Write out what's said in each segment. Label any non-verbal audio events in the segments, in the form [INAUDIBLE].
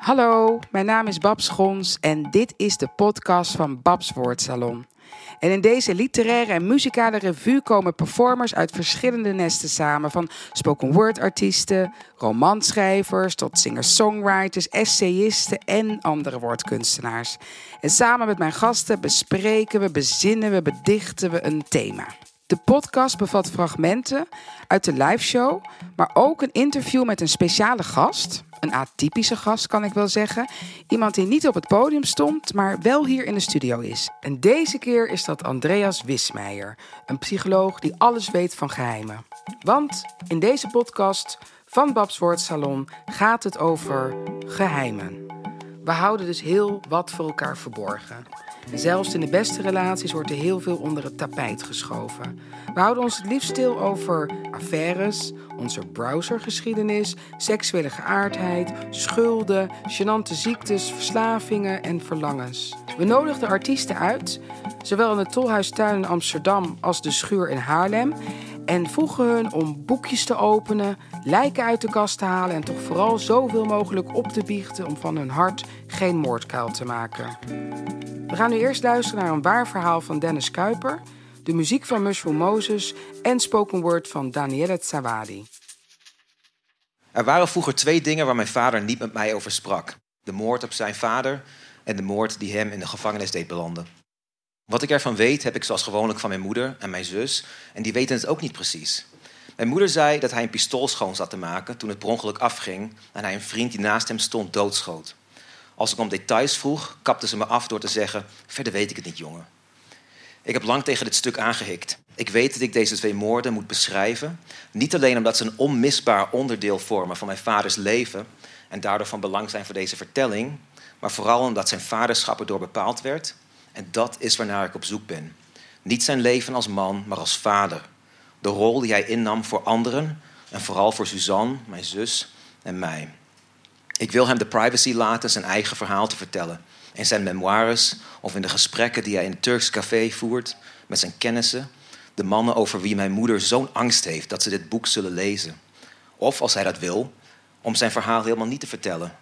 Hallo, mijn naam is Babs Schons en dit is de podcast van Babs Woordsalon. En in deze literaire en muzikale revue komen performers uit verschillende nesten samen. Van spoken word artiesten, romanschrijvers tot singer-songwriters, essayisten en andere woordkunstenaars. En samen met mijn gasten bespreken we, bezinnen we, bedichten we een thema. De podcast bevat fragmenten uit de liveshow, maar ook een interview met een speciale gast. Een atypische gast kan ik wel zeggen. Iemand die niet op het podium stond, maar wel hier in de studio is. En deze keer is dat Andreas Wismeijer, een psycholoog die alles weet van geheimen. Want in deze podcast van Babs Woordsalon gaat het over geheimen. We houden dus heel wat voor elkaar verborgen. Zelfs in de beste relaties wordt er heel veel onder het tapijt geschoven. We houden ons het liefst stil over affaires, onze browsergeschiedenis, seksuele geaardheid, schulden, gênante ziektes, verslavingen en verlangens. We nodigden artiesten uit, zowel in de Tolhuistuin in Amsterdam als de Schuur in Haarlem, en vroegen hun om boekjes te openen, lijken uit de kast te halen en toch vooral zoveel mogelijk op te biechten om van hun hart geen moordkuil te maken. We gaan nu eerst luisteren naar een waar verhaal van Dennis Kuiper, de muziek van Mushroom Moses en spoken word van Danielle Tsawadi. Er waren vroeger twee dingen waar mijn vader niet met mij over sprak: de moord op zijn vader en de moord die hem in de gevangenis deed belanden. Wat ik ervan weet, heb ik zoals gewoonlijk van mijn moeder en mijn zus, en die weten het ook niet precies. Mijn moeder zei dat hij een pistool schoon zat te maken toen het per ongeluk afging en hij een vriend die naast hem stond doodschoot. Als ik om details vroeg, kapte ze me af door te zeggen: Verder weet ik het niet, jongen. Ik heb lang tegen dit stuk aangehikt. Ik weet dat ik deze twee moorden moet beschrijven. Niet alleen omdat ze een onmisbaar onderdeel vormen van mijn vaders leven en daardoor van belang zijn voor deze vertelling, maar vooral omdat zijn vaderschap erdoor bepaald werd. En dat is waarnaar ik op zoek ben. Niet zijn leven als man, maar als vader. De rol die hij innam voor anderen en vooral voor Suzanne, mijn zus en mij. Ik wil hem de privacy laten zijn eigen verhaal te vertellen. In zijn memoires of in de gesprekken die hij in het Turks café voert met zijn kennissen. De mannen over wie mijn moeder zo'n angst heeft dat ze dit boek zullen lezen. Of als hij dat wil, om zijn verhaal helemaal niet te vertellen.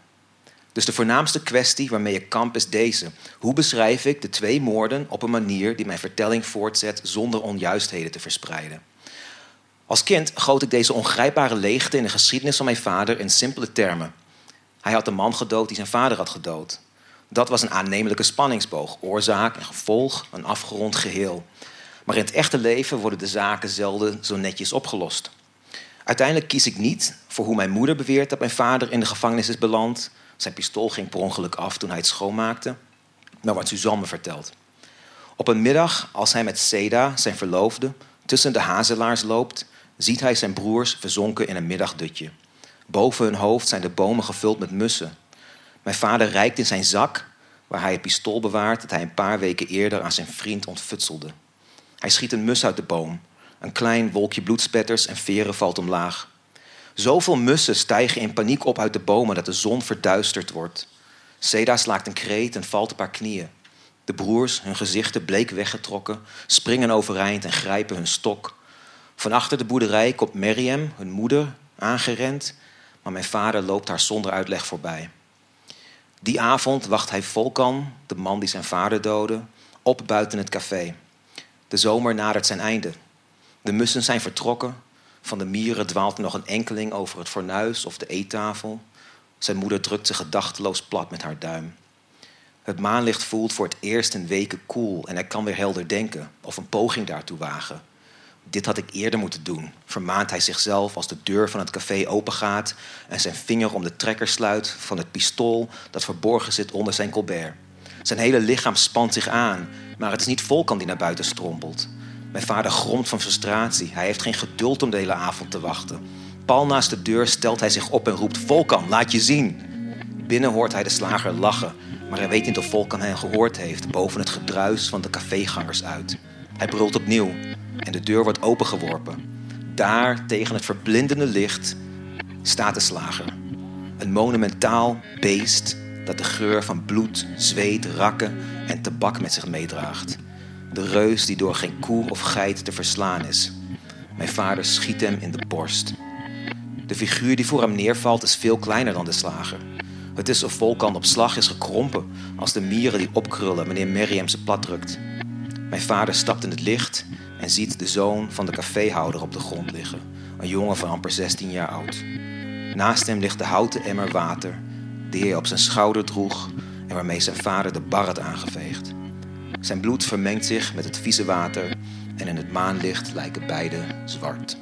Dus de voornaamste kwestie waarmee ik kamp is deze. Hoe beschrijf ik de twee moorden op een manier die mijn vertelling voortzet zonder onjuistheden te verspreiden? Als kind goot ik deze ongrijpbare leegte in de geschiedenis van mijn vader in simpele termen. Hij had de man gedood die zijn vader had gedood. Dat was een aannemelijke spanningsboog, oorzaak en gevolg, een afgerond geheel. Maar in het echte leven worden de zaken zelden zo netjes opgelost. Uiteindelijk kies ik niet voor hoe mijn moeder beweert dat mijn vader in de gevangenis is beland. Zijn pistool ging per ongeluk af toen hij het schoonmaakte. Maar wat Suzanne me vertelt. Op een middag, als hij met Seda, zijn verloofde, tussen de hazelaars loopt, ziet hij zijn broers verzonken in een middagdutje. Boven hun hoofd zijn de bomen gevuld met mussen. Mijn vader reikt in zijn zak, waar hij het pistool bewaart dat hij een paar weken eerder aan zijn vriend ontfutselde. Hij schiet een mus uit de boom. Een klein wolkje bloedspetters en veren valt omlaag. Zoveel mussen stijgen in paniek op uit de bomen dat de zon verduisterd wordt. Seda slaakt een kreet en valt op haar knieën. De broers, hun gezichten bleek weggetrokken, springen overeind en grijpen hun stok. Van achter de boerderij komt Miriam, hun moeder, aangerend maar mijn vader loopt haar zonder uitleg voorbij. Die avond wacht hij Volkan, de man die zijn vader doodde, op buiten het café. De zomer nadert zijn einde. De mussen zijn vertrokken. Van de mieren dwaalt nog een enkeling over het fornuis of de eettafel. Zijn moeder drukt zich gedachteloos plat met haar duim. Het maanlicht voelt voor het eerst in weken koel en hij kan weer helder denken of een poging daartoe wagen. Dit had ik eerder moeten doen, vermaant hij zichzelf als de deur van het café opengaat en zijn vinger om de trekker sluit van het pistool dat verborgen zit onder zijn colbert. Zijn hele lichaam spant zich aan, maar het is niet Volkan die naar buiten strompelt. Mijn vader gromt van frustratie. Hij heeft geen geduld om de hele avond te wachten. Pal naast de deur stelt hij zich op en roept: Volkan, laat je zien. Binnen hoort hij de slager lachen, maar hij weet niet of Volkan hen gehoord heeft boven het gedruis van de cafégangers uit. Hij brult opnieuw en de deur wordt opengeworpen. Daar, tegen het verblindende licht, staat de slager. Een monumentaal beest dat de geur van bloed, zweet, rakken en tabak met zich meedraagt. De reus die door geen koe of geit te verslaan is. Mijn vader schiet hem in de borst. De figuur die voor hem neervalt is veel kleiner dan de slager. Het is of Volkan op slag is gekrompen als de mieren die opkrullen wanneer Miriam ze platdrukt. Mijn vader stapt in het licht en ziet de zoon van de caféhouder op de grond liggen. Een jongen van amper 16 jaar oud. Naast hem ligt de houten emmer water die hij op zijn schouder droeg en waarmee zijn vader de bar had aangeveegd. Zijn bloed vermengt zich met het vieze water en in het maanlicht lijken beide zwart.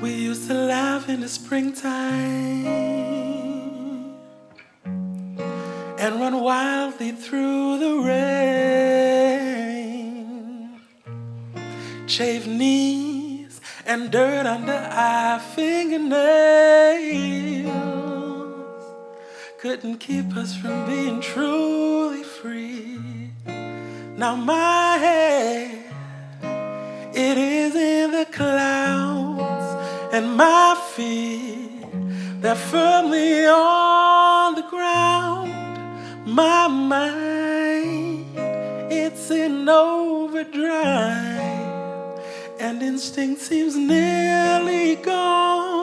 We used to laugh in the springtime and run wildly through the rain. Chafed knees and dirt under our fingernails couldn't keep us from being truly free. Now my head, it is in the clouds, and my feet, they're firmly on the ground. My mind, it's in overdrive, and instinct seems nearly gone.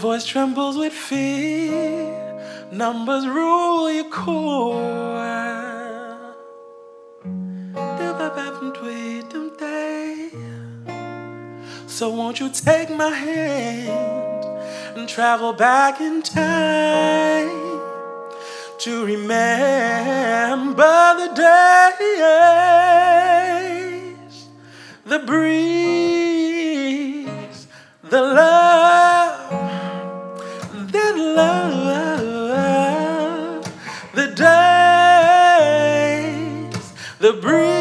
Voice trembles with fear. Numbers rule your core. So won't you take my hand and travel back in time to remember the days, the breeze, the love, the breeze,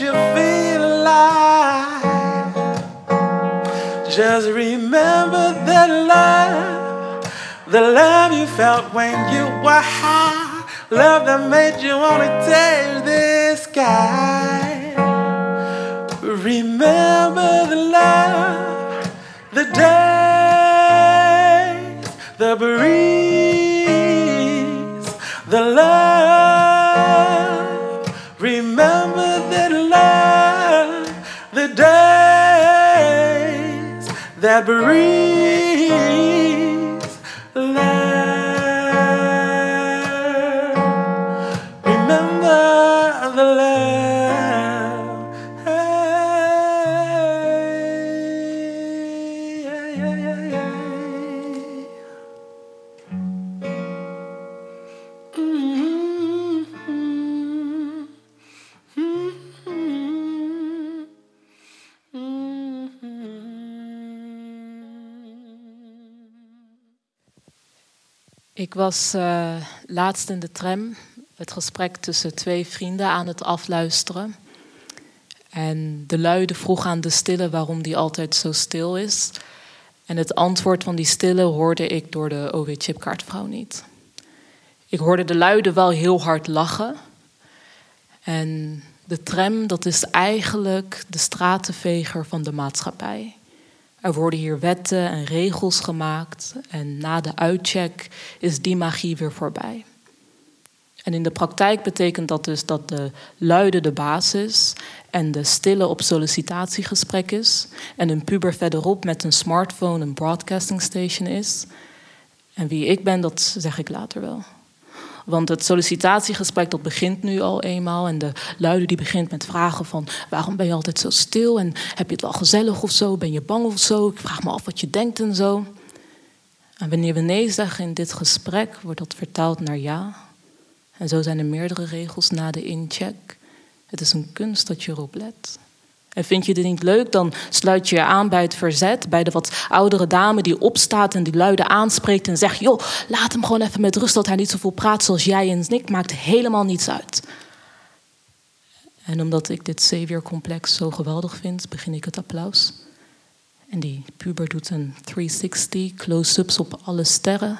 you feel alive. Just remember that love. The love you felt when you were high. Love that made you want to taste the sky. Remember the love, the days, the breeze, the love. that breathe. Ik was eh, laatst in de tram het gesprek tussen twee vrienden aan het afluisteren. En de luide vroeg aan de stille waarom die altijd zo stil is. En het antwoord van die stille hoorde ik door de OW-chipkaartvrouw niet. Ik hoorde de luide wel heel hard lachen. En de tram, dat is eigenlijk de stratenveger van de maatschappij. Er worden hier wetten en regels gemaakt en na de uitcheck is die magie weer voorbij. En in de praktijk betekent dat dus dat de luide de baas is en de stille op sollicitatiegesprek is en een puber verderop met een smartphone een broadcasting station is. En wie ik ben, dat zeg ik later wel. Want het sollicitatiegesprek dat begint nu al eenmaal. En de luider die begint met vragen van... waarom ben je altijd zo stil? En heb je het wel gezellig of zo? Ben je bang of zo? Ik vraag me af wat je denkt en zo. En wanneer we nee zeggen in dit gesprek... wordt dat vertaald naar ja. En zo zijn er meerdere regels na de incheck. Het is een kunst dat je erop let. En vind je dit niet leuk, dan sluit je je aan bij het verzet. Bij de wat oudere dame die opstaat en die luide aanspreekt en zegt: Joh, laat hem gewoon even met rust dat hij niet zoveel praat zoals jij en ik. Maakt helemaal niets uit. En omdat ik dit Savior-complex zo geweldig vind, begin ik het applaus. En die puber doet een 360 close-ups op alle sterren.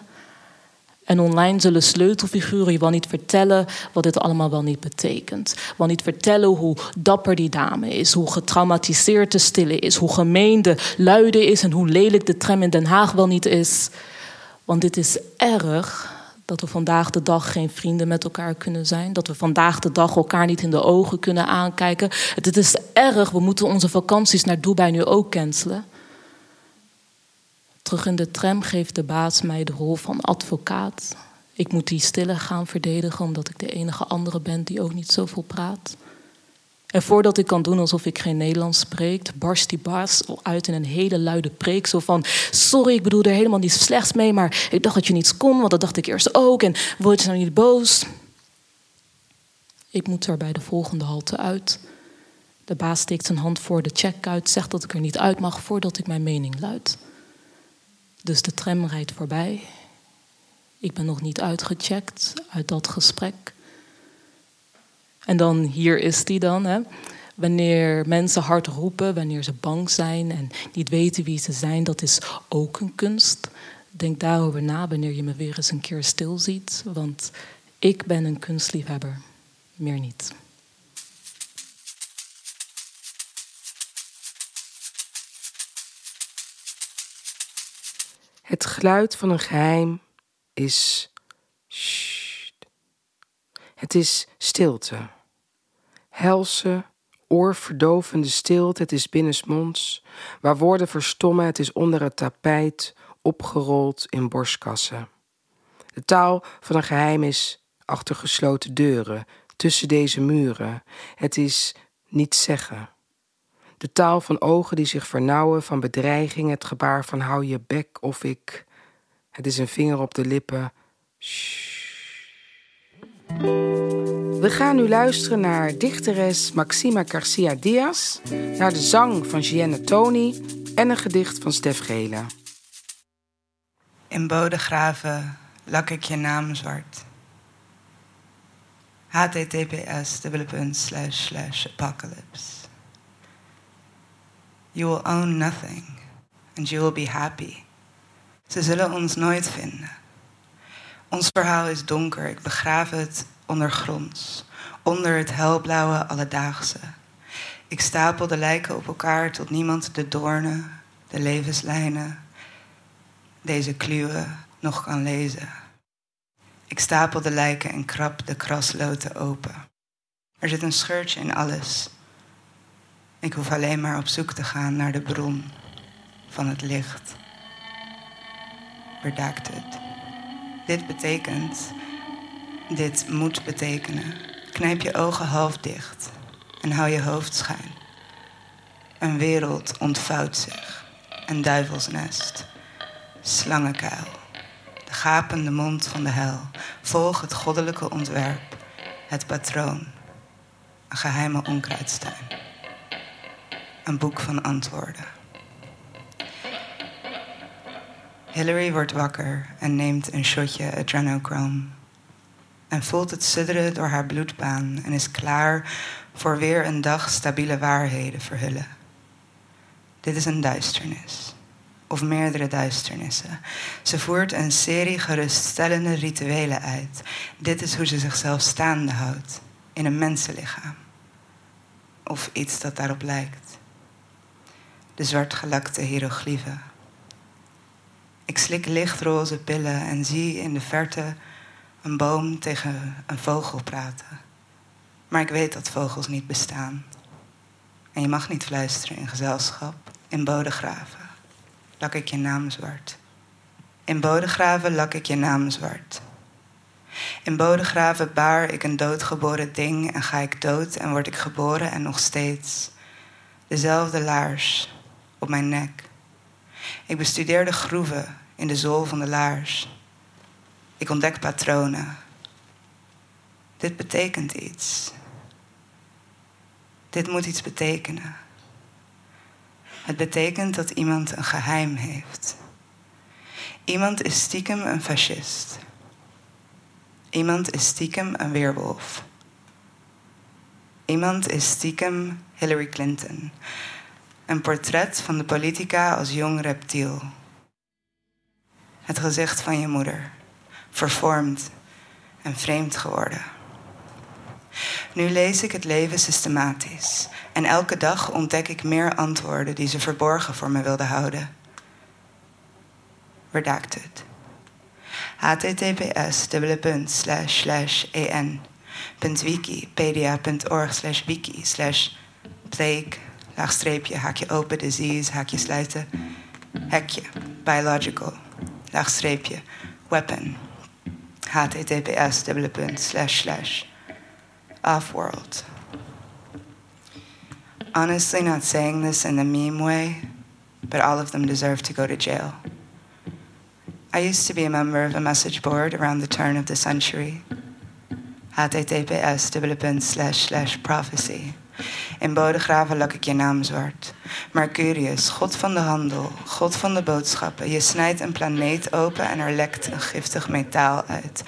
En online zullen sleutelfiguren je wel niet vertellen wat dit allemaal wel niet betekent. Wel niet vertellen hoe dapper die dame is, hoe getraumatiseerd de stille is, hoe gemeen de luide is en hoe lelijk de tram in Den Haag wel niet is. Want dit is erg dat we vandaag de dag geen vrienden met elkaar kunnen zijn. Dat we vandaag de dag elkaar niet in de ogen kunnen aankijken. Het is erg, we moeten onze vakanties naar Dubai nu ook cancelen. Terug in de tram geeft de baas mij de rol van advocaat. Ik moet die stille gaan verdedigen omdat ik de enige andere ben die ook niet zoveel praat. En voordat ik kan doen alsof ik geen Nederlands spreek, barst die baas uit in een hele luide preek. Zo van: Sorry, ik bedoel er helemaal niets slechts mee, maar ik dacht dat je niets kon, want dat dacht ik eerst ook. En word je nou niet boos? Ik moet er bij de volgende halte uit. De baas steekt zijn hand voor de check uit, zegt dat ik er niet uit mag voordat ik mijn mening luid. Dus de tram rijdt voorbij. Ik ben nog niet uitgecheckt uit dat gesprek. En dan, hier is die dan. Hè. Wanneer mensen hard roepen, wanneer ze bang zijn en niet weten wie ze zijn, dat is ook een kunst. Denk daarover na wanneer je me weer eens een keer stil ziet. Want ik ben een kunstliefhebber, meer niet. Het geluid van een geheim is. Het is stilte. Helse, oorverdovende stilte. Het is binnensmonds. Waar woorden verstommen, het is onder het tapijt, opgerold in borstkassen. De taal van een geheim is achter gesloten deuren, tussen deze muren. Het is niet zeggen. De taal van ogen die zich vernauwen, van bedreiging, het gebaar van hou je bek of ik. Het is een vinger op de lippen. We gaan nu luisteren naar dichteres Maxima Garcia Diaz, naar de zang van Gianna Tony en een gedicht van Stef Gele. In Bodegraven lak ik je naam zwart. https apocalypse You will own nothing and you will be happy. Ze zullen ons nooit vinden. Ons verhaal is donker, ik begraaf het ondergronds, onder het helblauwe alledaagse. Ik stapel de lijken op elkaar tot niemand de doornen, de levenslijnen, deze kluwen nog kan lezen. Ik stapel de lijken en krap de krasloten open. Er zit een scheurtje in alles. Ik hoef alleen maar op zoek te gaan naar de bron van het licht. Redacted. Dit betekent, dit moet betekenen. Knijp je ogen half dicht en hou je hoofd schuin. Een wereld ontvouwt zich. Een duivelsnest. Slangenkuil. De gapende mond van de hel. Volg het goddelijke ontwerp. Het patroon. Een geheime onkruidstuin een boek van antwoorden. Hillary wordt wakker en neemt een shotje adrenochrome. En voelt het sudderen door haar bloedbaan en is klaar voor weer een dag stabiele waarheden verhullen. Dit is een duisternis, of meerdere duisternissen. Ze voert een serie geruststellende rituelen uit. Dit is hoe ze zichzelf staande houdt in een mensenlichaam. Of iets dat daarop lijkt de zwartgelakte hieroglyphen. Ik slik lichtroze pillen en zie in de verte een boom tegen een vogel praten. Maar ik weet dat vogels niet bestaan. En je mag niet fluisteren in gezelschap, in bodegraven. Lak ik je naam zwart. In Bodegraven lak ik je naam zwart. In Bodegraven baar ik een doodgeboren ding en ga ik dood en word ik geboren en nog steeds dezelfde laars op mijn nek. Ik bestudeer de groeven in de zool van de laars. Ik ontdek patronen. Dit betekent iets. Dit moet iets betekenen. Het betekent dat iemand een geheim heeft. Iemand is stiekem een fascist. Iemand is stiekem een weerwolf. Iemand is stiekem Hillary Clinton. Een portret van de politica als jong reptiel. Het gezicht van je moeder, vervormd en vreemd geworden. Nu lees ik het leven systematisch en elke dag ontdek ik meer antwoorden die ze verborgen voor me wilden houden. Redacted. https en.wikipedia.org slash wiki slash plague laagstreepje haakje open disease haakje sluiten hekje biological laagstreepje weapon https slash slash offworld honestly not saying this in the meme way, but all of them deserve to go to jail. I used to be a member of a message board around the turn of the century. https slash slash prophecy. In Bodegraven lak ik je naam zwart. Mercurius, god van de handel, god van de boodschappen. Je snijdt een planeet open en er lekt een giftig metaal uit.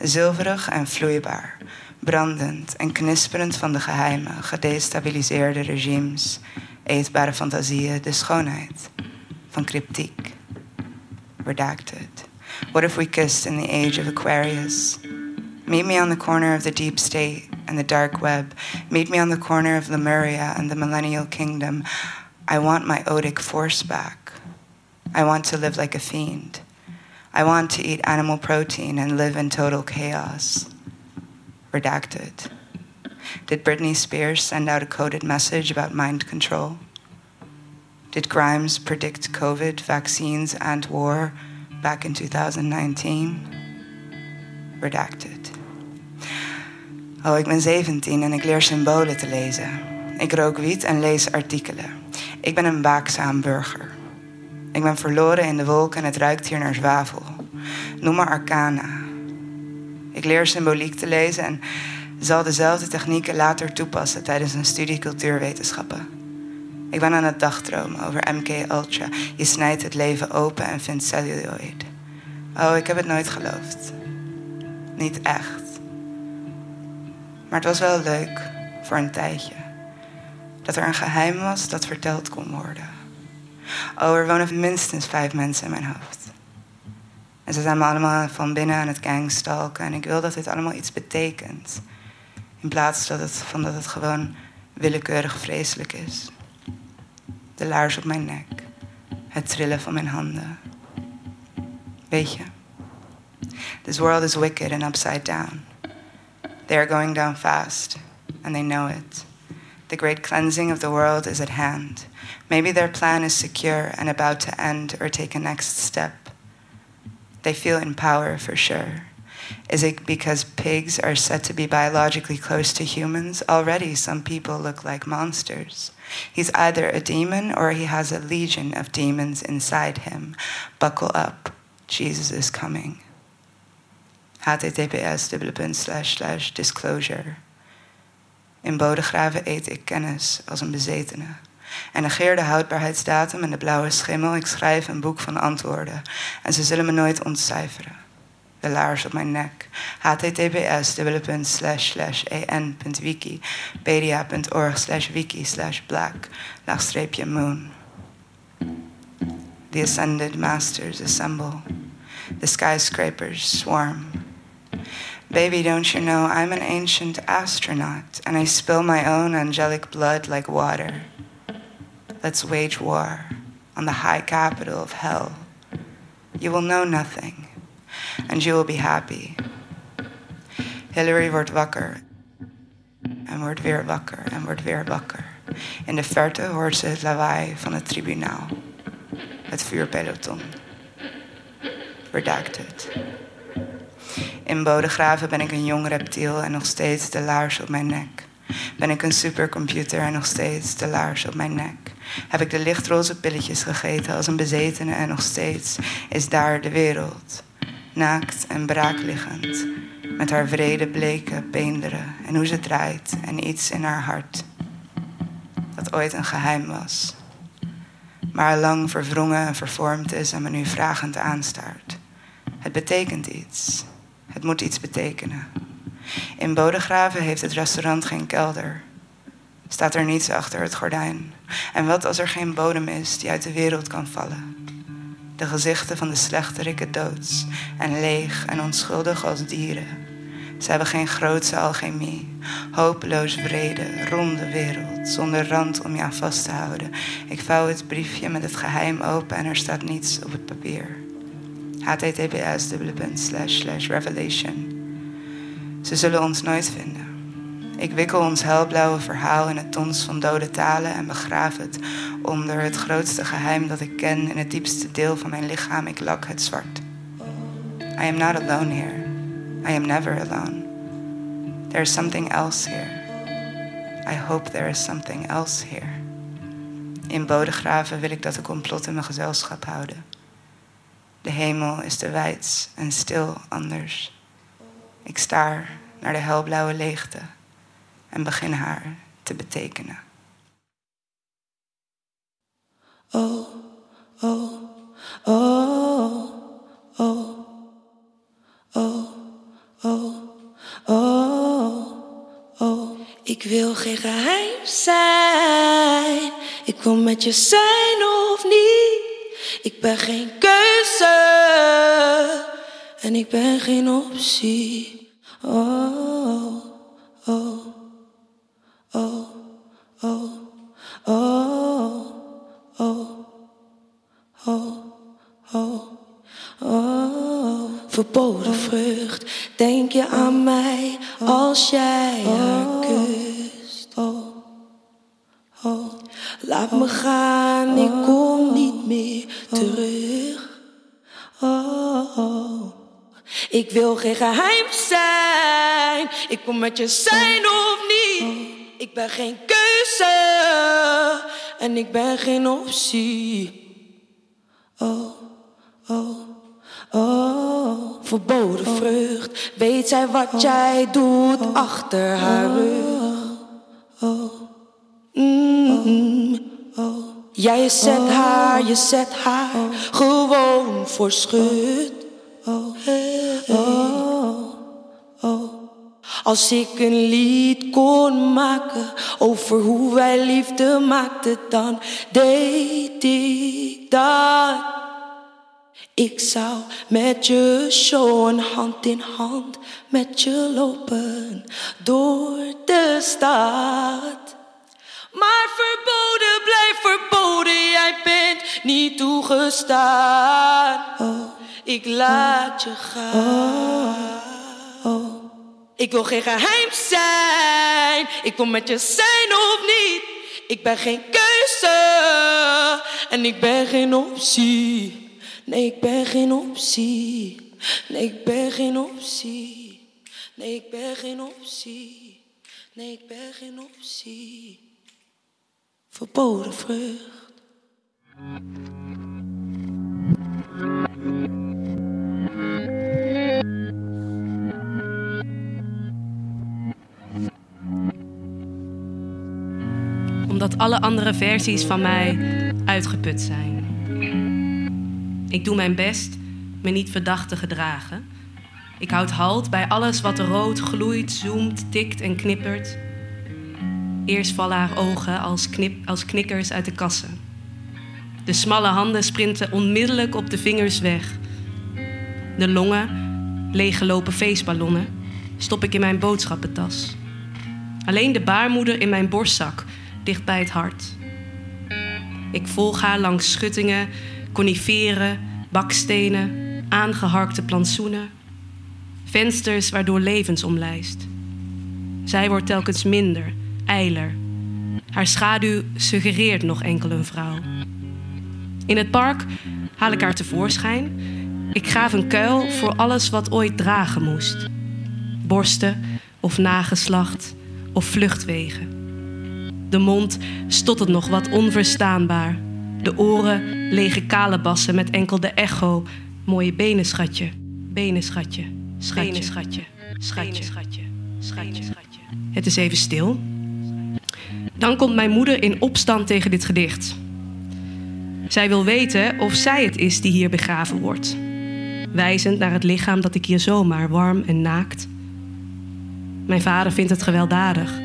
Zilverig en vloeibaar brandend en knisperend van de geheimen, gedestabiliseerde regimes, eetbare fantasieën, de schoonheid van cryptiek. Redacted. What if we kissed in the age of Aquarius? Meet me on the corner of the deep state and the dark web. Meet me on the corner of Lemuria and the millennial kingdom. I want my odic force back. I want to live like a fiend. I want to eat animal protein and live in total chaos redacted. Did Britney Spears send out a coded message about mind control? Did Grimes predict COVID, vaccines, and war back in 2019? Redacted. Oh, ik ben 17 en ik leer symbolen te lezen. Ik rook wiet en lees artikelen. Ik ben een waakzaam burger. Ik ben verloren in de wolken en het ruikt hier naar zwavel. Noem maar arcana. Ik leer symboliek te lezen en zal dezelfde technieken later toepassen tijdens een studie cultuurwetenschappen. Ik ben aan het dagdromen over MK Ultra. Je snijdt het leven open en vindt celluloid. Oh, ik heb het nooit geloofd. Niet echt. Maar het was wel leuk voor een tijdje. Dat er een geheim was dat verteld kon worden. Oh, er wonen minstens vijf mensen in mijn hoofd. En ze zijn me allemaal van binnen aan het gangstalken. En ik wil dat dit allemaal iets betekent. In plaats dat het, van dat het gewoon willekeurig vreselijk is. De laars op mijn nek. Het trillen van mijn handen. Weet je, this world is wicked and upside down. They are going down fast, and they know it. The great cleansing of the world is at hand. Maybe their plan is secure and about to end or take a next step. They feel in power for sure. Is it because pigs are said to be biologically close to humans? Already, some people look like monsters. He's either a demon or he has a legion of demons inside him. Buckle up. Jesus is coming. Https disclosure. In Bodegraven eet ik kennis als een bezetene. En negeer de houdbaarheidsdatum en de blauwe schimmel. Ik schrijf een boek van antwoorden. En ze zullen me nooit ontcijferen. De laars op mijn nek. https en.wiki pedia.org slash wiki slash black laagstreepje moon. The ascended masters assemble. The skyscrapers swarm. Baby, don't you know I'm an ancient astronaut and I spill my own angelic blood like water. Let's wage war on the high capital of hell. You will know nothing, and you will be happy. Hillary wordt wakker. En wordt weer wakker en wordt weer wakker. In de verte hoort ze het lawaai van het tribunaal. Het vuurpeloton. Redacted. In Bodegraven ben ik een jong reptiel en nog steeds de laars op mijn nek. Ben ik een supercomputer en nog steeds de laars op mijn nek. Heb ik de lichtroze pilletjes gegeten als een bezetene en nog steeds is daar de wereld. Naakt en braakliggend, met haar vrede bleke beenderen en hoe ze draait en iets in haar hart. Dat ooit een geheim was. Maar lang verwrongen en vervormd is en me nu vragend aanstaart. Het betekent iets. Het moet iets betekenen. In Bodegraven heeft het restaurant geen kelder. Staat er niets achter het gordijn. En wat als er geen bodem is die uit de wereld kan vallen? De gezichten van de slechterikken doods en leeg en onschuldig als dieren. Ze hebben geen grootse alchemie, hopeloos vrede, ronde wereld, zonder rand om je aan vast te houden. Ik vouw het briefje met het geheim open en er staat niets op het papier. Https revelation. Ze zullen ons nooit vinden. Ik wikkel ons helblauwe verhaal in het tons van dode talen en begraaf het onder het grootste geheim dat ik ken in het diepste deel van mijn lichaam. Ik lak het zwart. I am not alone here. I am never alone. There is something else here. I hope there is something else here. In Bodegraven wil ik dat de complot in mijn gezelschap houden. De hemel is te wijds en stil anders. Ik staar naar de helblauwe leegte en begin haar te betekenen. Oh, oh, oh, oh, oh, oh, oh, oh. Ik wil geen geheim zijn. Ik wil met je zijn of niet. Ik ben geen keuze. En ik ben geen optie. Oh, oh, oh, oh, oh, oh, oh, oh, oh. Verboden vrucht, denk je aan mij als jij haar kust. Oh, oh. Laat me gaan, ik kom niet meer terug. Oh, oh. Ik wil geen geheim zijn. Ik kom met je zijn of niet. Ik ben geen keuze en ik ben geen optie. Oh, oh, oh. Verboden vrucht. Weet zij wat jij doet achter haar rug? Oh, mm, oh. Jij zet haar, je zet haar gewoon voor schut. Oh, oh, oh. Als ik een lied kon maken over hoe wij liefde maakten, dan deed ik dat. Ik zou met je showen hand in hand met je lopen door de stad. Maar verboden blijft verboden, jij bent niet toegestaan. Oh, ik laat je gaan. Oh, Ik wil geen geheim zijn. Ik wil met je zijn of niet. Ik ben geen keuze en ik ben geen optie. Nee, ik ben geen optie. Nee, ik ben geen optie. Nee, ik ben geen optie. Nee, ik ben geen optie. Verboden vrucht. Omdat alle andere versies van mij uitgeput zijn. Ik doe mijn best me niet verdacht te gedragen. Ik houd halt bij alles wat rood gloeit, zoomt, tikt en knippert. Eerst vallen haar ogen als, knip, als knikkers uit de kassen. De smalle handen sprinten onmiddellijk op de vingers weg. De longen, leeggelopen feestballonnen, stop ik in mijn boodschappentas. Alleen de baarmoeder in mijn borstzak, dicht bij het hart. Ik volg haar langs schuttingen, coniferen, bakstenen, aangeharkte plantsoenen. Vensters waardoor levens omlijst. Zij wordt telkens minder, eiler. Haar schaduw suggereert nog enkel een vrouw. In het park haal ik haar tevoorschijn. Ik graaf een kuil voor alles wat ooit dragen moest. Borsten of nageslacht of vluchtwegen. De mond stottert nog wat onverstaanbaar. De oren lege kalebassen met enkel de echo. Mooie benen, schatje. Benen, schatje. Schatje, schatje. Schatje, schatje. Schatje, schatje. Het is even stil. Dan komt mijn moeder in opstand tegen dit gedicht. Zij wil weten of zij het is die hier begraven wordt. Wijzend naar het lichaam dat ik hier zomaar warm en naakt. Mijn vader vindt het gewelddadig.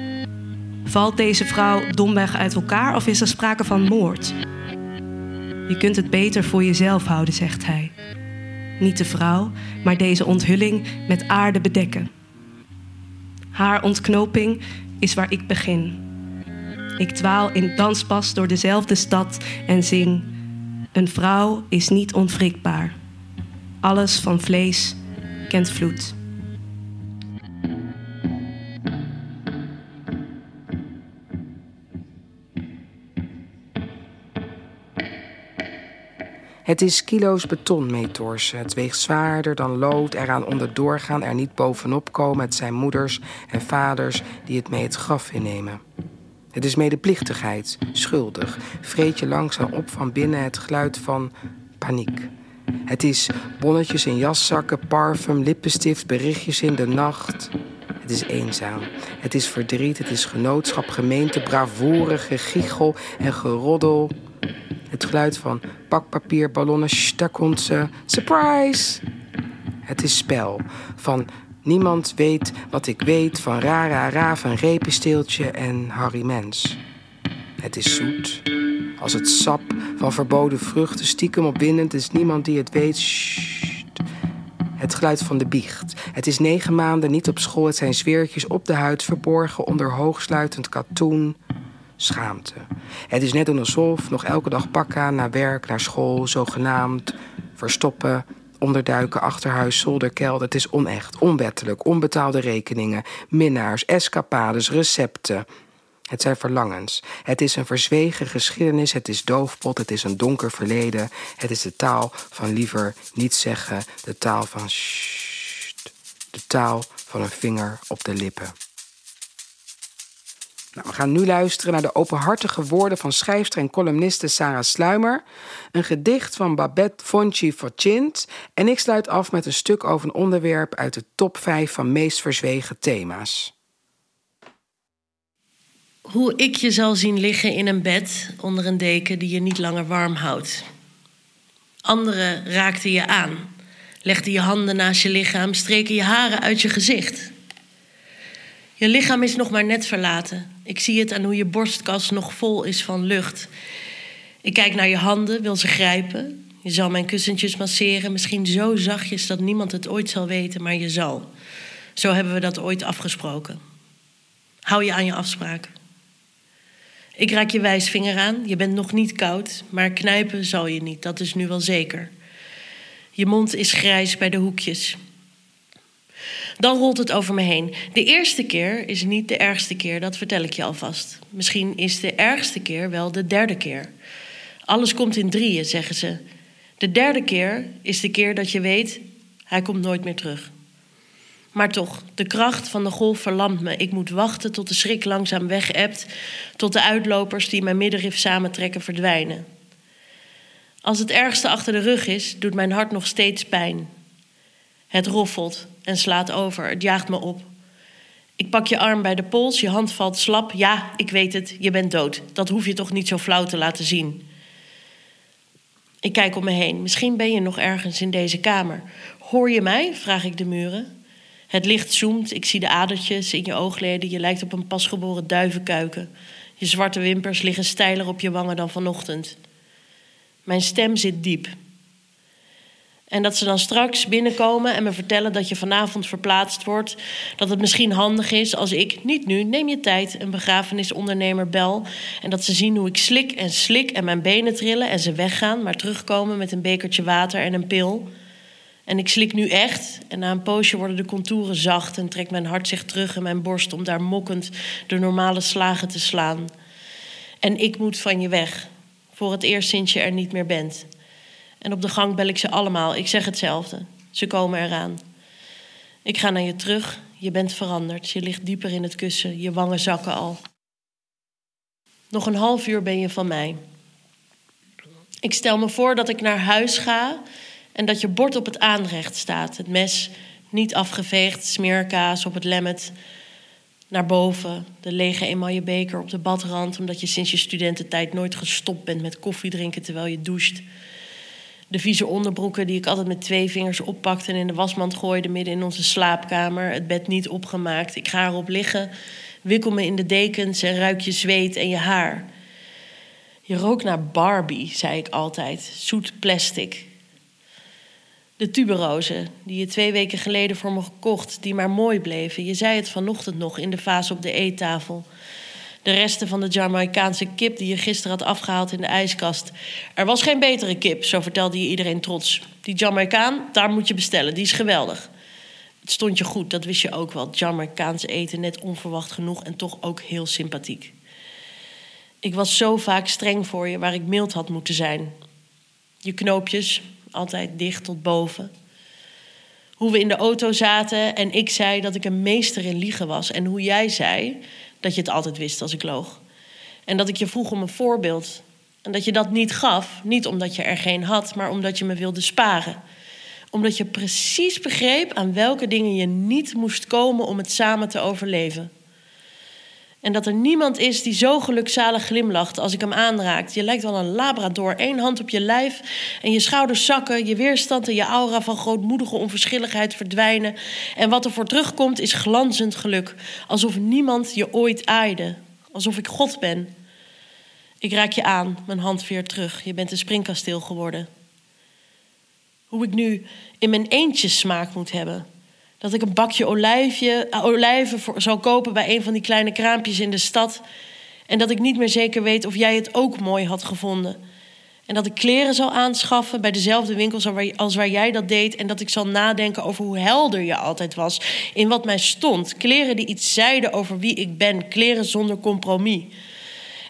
Valt deze vrouw domweg uit elkaar of is er sprake van moord? Je kunt het beter voor jezelf houden, zegt hij. Niet de vrouw, maar deze onthulling met aarde bedekken. Haar ontknoping is waar ik begin. Ik dwaal in danspas door dezelfde stad en zing: Een vrouw is niet onwrikbaar. Alles van vlees kent vloed. Het is kilo's beton meetorsen. Het weegt zwaarder dan lood. Eraan onderdoor gaan, er niet bovenop komen. Het zijn moeders en vaders die het mee het graf innemen. Het is medeplichtigheid, schuldig. Vreet je langzaam op van binnen het geluid van paniek. Het is bonnetjes in jaszakken, parfum, lippenstift, berichtjes in de nacht. Het is eenzaam. Het is verdriet, het is genootschap, gemeente, bravoure, gegichel en geroddel. Het geluid van pakpapier, ballonnen, komt ze. Surprise! Het is spel van niemand weet wat ik weet van Rara Ra van Repensteeltje en Harry Mens. Het is zoet, als het sap van verboden vruchten stiekem opwindend is niemand die het weet. Het geluid van de biecht. Het is negen maanden niet op school. Het zijn zweertjes op de huid verborgen onder hoogsluitend katoen. Schaamte. Het is net alsof nog elke dag pakken naar werk, naar school, zogenaamd. Verstoppen, onderduiken, achterhuis, zolderkelder. Het is onecht, onwettelijk, onbetaalde rekeningen, minnaars, escapades, recepten. Het zijn verlangens. Het is een verzwegen geschiedenis. Het is doofpot. Het is een donker verleden. Het is de taal van liever niet zeggen. De taal van sst. De taal van een vinger op de lippen. Nou, we gaan nu luisteren naar de openhartige woorden van schrijfster en columniste Sarah Sluimer. Een gedicht van Babette Fonchi Fortint. En ik sluit af met een stuk over een onderwerp uit de top 5 van meest verzwegen thema's. Hoe ik je zal zien liggen in een bed onder een deken die je niet langer warm houdt. Anderen raakten je aan, legden je handen naast je lichaam, streken je haren uit je gezicht. Je lichaam is nog maar net verlaten. Ik zie het aan hoe je borstkas nog vol is van lucht. Ik kijk naar je handen, wil ze grijpen. Je zal mijn kussentjes masseren, misschien zo zachtjes dat niemand het ooit zal weten, maar je zal. Zo hebben we dat ooit afgesproken. Hou je aan je afspraak. Ik raak je wijsvinger aan. Je bent nog niet koud, maar knijpen zal je niet, dat is nu wel zeker. Je mond is grijs bij de hoekjes. Dan rolt het over me heen. De eerste keer is niet de ergste keer, dat vertel ik je alvast. Misschien is de ergste keer wel de derde keer. Alles komt in drieën, zeggen ze. De derde keer is de keer dat je weet, hij komt nooit meer terug. Maar toch, de kracht van de golf verlamt me. Ik moet wachten tot de schrik langzaam wegebt, tot de uitlopers die mijn middenrif samentrekken verdwijnen. Als het ergste achter de rug is, doet mijn hart nog steeds pijn. Het roffelt en slaat over, het jaagt me op. Ik pak je arm bij de pols, je hand valt slap. Ja, ik weet het, je bent dood. Dat hoef je toch niet zo flauw te laten zien. Ik kijk om me heen. Misschien ben je nog ergens in deze kamer. Hoor je mij? vraag ik de muren. Het licht zoemt, ik zie de adertjes in je oogleden. Je lijkt op een pasgeboren duivenkuiken. Je zwarte wimpers liggen steiler op je wangen dan vanochtend. Mijn stem zit diep. En dat ze dan straks binnenkomen en me vertellen dat je vanavond verplaatst wordt. Dat het misschien handig is als ik, niet nu, neem je tijd, een begrafenisondernemer bel. En dat ze zien hoe ik slik en slik en mijn benen trillen en ze weggaan, maar terugkomen met een bekertje water en een pil. En ik slik nu echt en na een poosje worden de contouren zacht en trekt mijn hart zich terug in mijn borst om daar mokkend de normale slagen te slaan. En ik moet van je weg, voor het eerst sinds je er niet meer bent. En op de gang bel ik ze allemaal. Ik zeg hetzelfde. Ze komen eraan. Ik ga naar je terug. Je bent veranderd. Je ligt dieper in het kussen. Je wangen zakken al. Nog een half uur ben je van mij. Ik stel me voor dat ik naar huis ga en dat je bord op het aanrecht staat. Het mes niet afgeveegd, smeerkaas op het lemmet. Naar boven, de lege emaille beker op de badrand... omdat je sinds je studententijd nooit gestopt bent met koffie drinken terwijl je doucht. De vieze onderbroeken die ik altijd met twee vingers oppakte... en in de wasmand gooide midden in onze slaapkamer. Het bed niet opgemaakt. Ik ga erop liggen, wikkel me in de dekens en ruik je zweet en je haar... Je rook naar Barbie, zei ik altijd. Zoet plastic. De tuberozen, die je twee weken geleden voor me gekocht, die maar mooi bleven. Je zei het vanochtend nog in de vaas op de eettafel. De resten van de Jamaicaanse kip die je gisteren had afgehaald in de ijskast. Er was geen betere kip, zo vertelde je iedereen trots. Die Jamaicaan, daar moet je bestellen, die is geweldig. Het stond je goed, dat wist je ook wel. Jamaicaans eten net onverwacht genoeg en toch ook heel sympathiek. Ik was zo vaak streng voor je waar ik mild had moeten zijn. Je knoopjes, altijd dicht tot boven. Hoe we in de auto zaten en ik zei dat ik een meester in liegen was. En hoe jij zei dat je het altijd wist als ik loog. En dat ik je vroeg om een voorbeeld. En dat je dat niet gaf, niet omdat je er geen had, maar omdat je me wilde sparen. Omdat je precies begreep aan welke dingen je niet moest komen om het samen te overleven. En dat er niemand is die zo gelukzalig glimlacht als ik hem aanraak. Je lijkt wel een labrador. Eén hand op je lijf en je schouders zakken. Je weerstand en je aura van grootmoedige onverschilligheid verdwijnen. En wat er voor terugkomt is glanzend geluk. Alsof niemand je ooit aaide. Alsof ik God ben. Ik raak je aan, mijn hand veert terug. Je bent een springkasteel geworden. Hoe ik nu in mijn eentje smaak moet hebben dat ik een bakje olijfje, eh, olijven zal kopen bij een van die kleine kraampjes in de stad. En dat ik niet meer zeker weet of jij het ook mooi had gevonden. En dat ik kleren zal aanschaffen bij dezelfde winkels als waar jij dat deed. En dat ik zal nadenken over hoe helder je altijd was. In wat mij stond. Kleren die iets zeiden over wie ik ben. Kleren zonder compromis.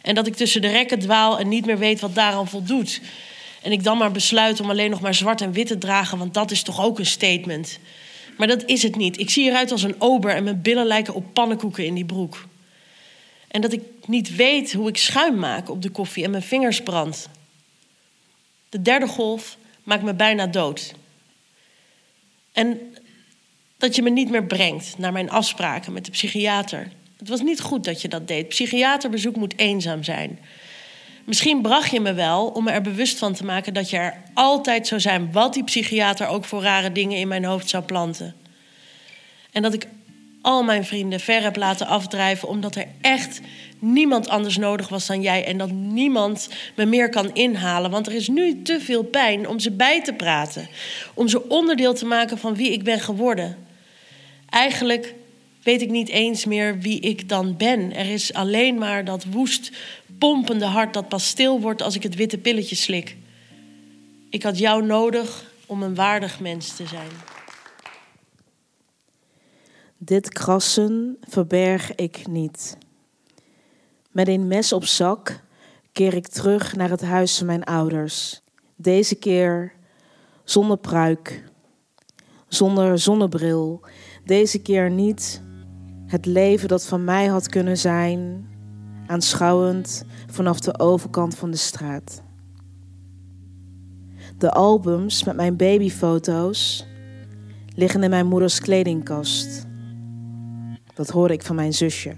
En dat ik tussen de rekken dwaal en niet meer weet wat daaraan voldoet. En ik dan maar besluit om alleen nog maar zwart en wit te dragen, want dat is toch ook een statement. Maar dat is het niet. Ik zie eruit als een ober en mijn billen lijken op pannenkoeken in die broek. En dat ik niet weet hoe ik schuim maak op de koffie en mijn vingers brand. De derde golf maakt me bijna dood. En dat je me niet meer brengt naar mijn afspraken met de psychiater. Het was niet goed dat je dat deed. Psychiaterbezoek moet eenzaam zijn. Misschien bracht je me wel om me er bewust van te maken dat je er altijd zou zijn, wat die psychiater ook voor rare dingen in mijn hoofd zou planten. En dat ik al mijn vrienden ver heb laten afdrijven omdat er echt niemand anders nodig was dan jij en dat niemand me meer kan inhalen. Want er is nu te veel pijn om ze bij te praten, om ze onderdeel te maken van wie ik ben geworden. Eigenlijk weet ik niet eens meer wie ik dan ben. Er is alleen maar dat woest pompende hart dat pas stil wordt als ik het witte pilletje slik. Ik had jou nodig om een waardig mens te zijn. Dit krassen verberg ik niet. Met een mes op zak keer ik terug naar het huis van mijn ouders. Deze keer zonder pruik, zonder zonnebril. Deze keer niet het leven dat van mij had kunnen zijn, aanschouwend vanaf de overkant van de straat. De albums met mijn babyfoto's liggen in mijn moeders kledingkast. Dat hoorde ik van mijn zusje.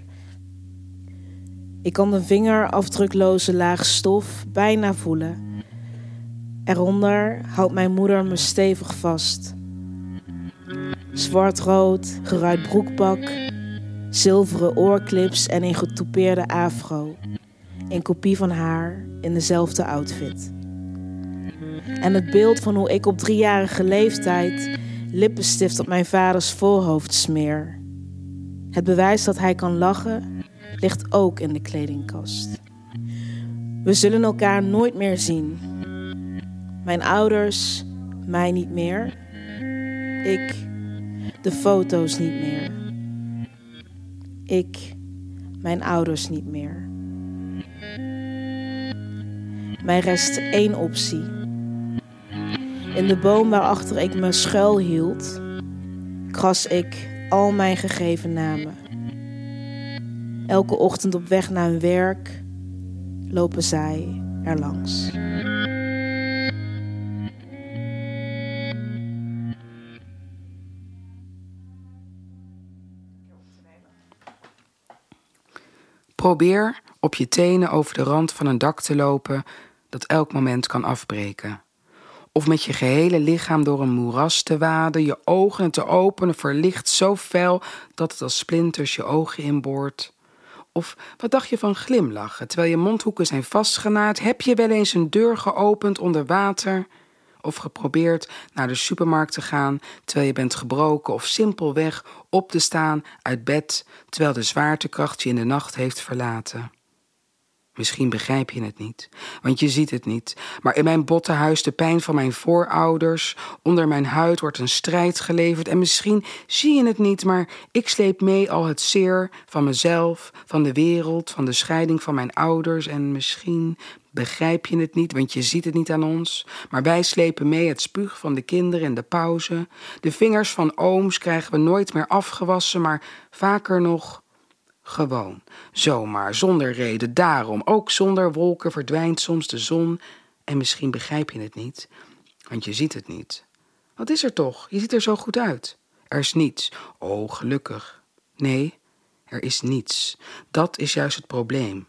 Ik kan de vingerafdrukloze laag stof bijna voelen. Eronder houdt mijn moeder me stevig vast. Zwart-rood, geruit broekpak, zilveren oorclips en een getoupeerde afro. Een kopie van haar in dezelfde outfit. En het beeld van hoe ik op driejarige leeftijd lippenstift op mijn vaders voorhoofd smeer. Het bewijs dat hij kan lachen ligt ook in de kledingkast. We zullen elkaar nooit meer zien. Mijn ouders, mij niet meer. Ik, de foto's niet meer. Ik, mijn ouders niet meer. Mij rest één optie. In de boom waarachter ik me schuil hield, kras ik al mijn gegeven namen. Elke ochtend op weg naar hun werk lopen zij er langs. Probeer op je tenen over de rand van een dak te lopen dat elk moment kan afbreken. Of met je gehele lichaam door een moeras te waden, je ogen te openen, verlicht zo fel dat het als splinters je ogen inboort. Of wat dacht je van glimlachen terwijl je mondhoeken zijn vastgenaaid? Heb je wel eens een deur geopend onder water? Of geprobeerd naar de supermarkt te gaan terwijl je bent gebroken? Of simpelweg op te staan uit bed terwijl de zwaartekracht je in de nacht heeft verlaten? Misschien begrijp je het niet, want je ziet het niet. Maar in mijn bottenhuis de pijn van mijn voorouders. Onder mijn huid wordt een strijd geleverd. En misschien zie je het niet, maar ik sleep mee al het zeer van mezelf, van de wereld, van de scheiding van mijn ouders. En misschien begrijp je het niet, want je ziet het niet aan ons. Maar wij slepen mee het spuug van de kinderen in de pauze. De vingers van ooms krijgen we nooit meer afgewassen, maar vaker nog gewoon, zomaar, zonder reden, daarom, ook zonder wolken verdwijnt soms de zon. En misschien begrijp je het niet, want je ziet het niet. Wat is er toch? Je ziet er zo goed uit. Er is niets. Oh, gelukkig. Nee, er is niets. Dat is juist het probleem.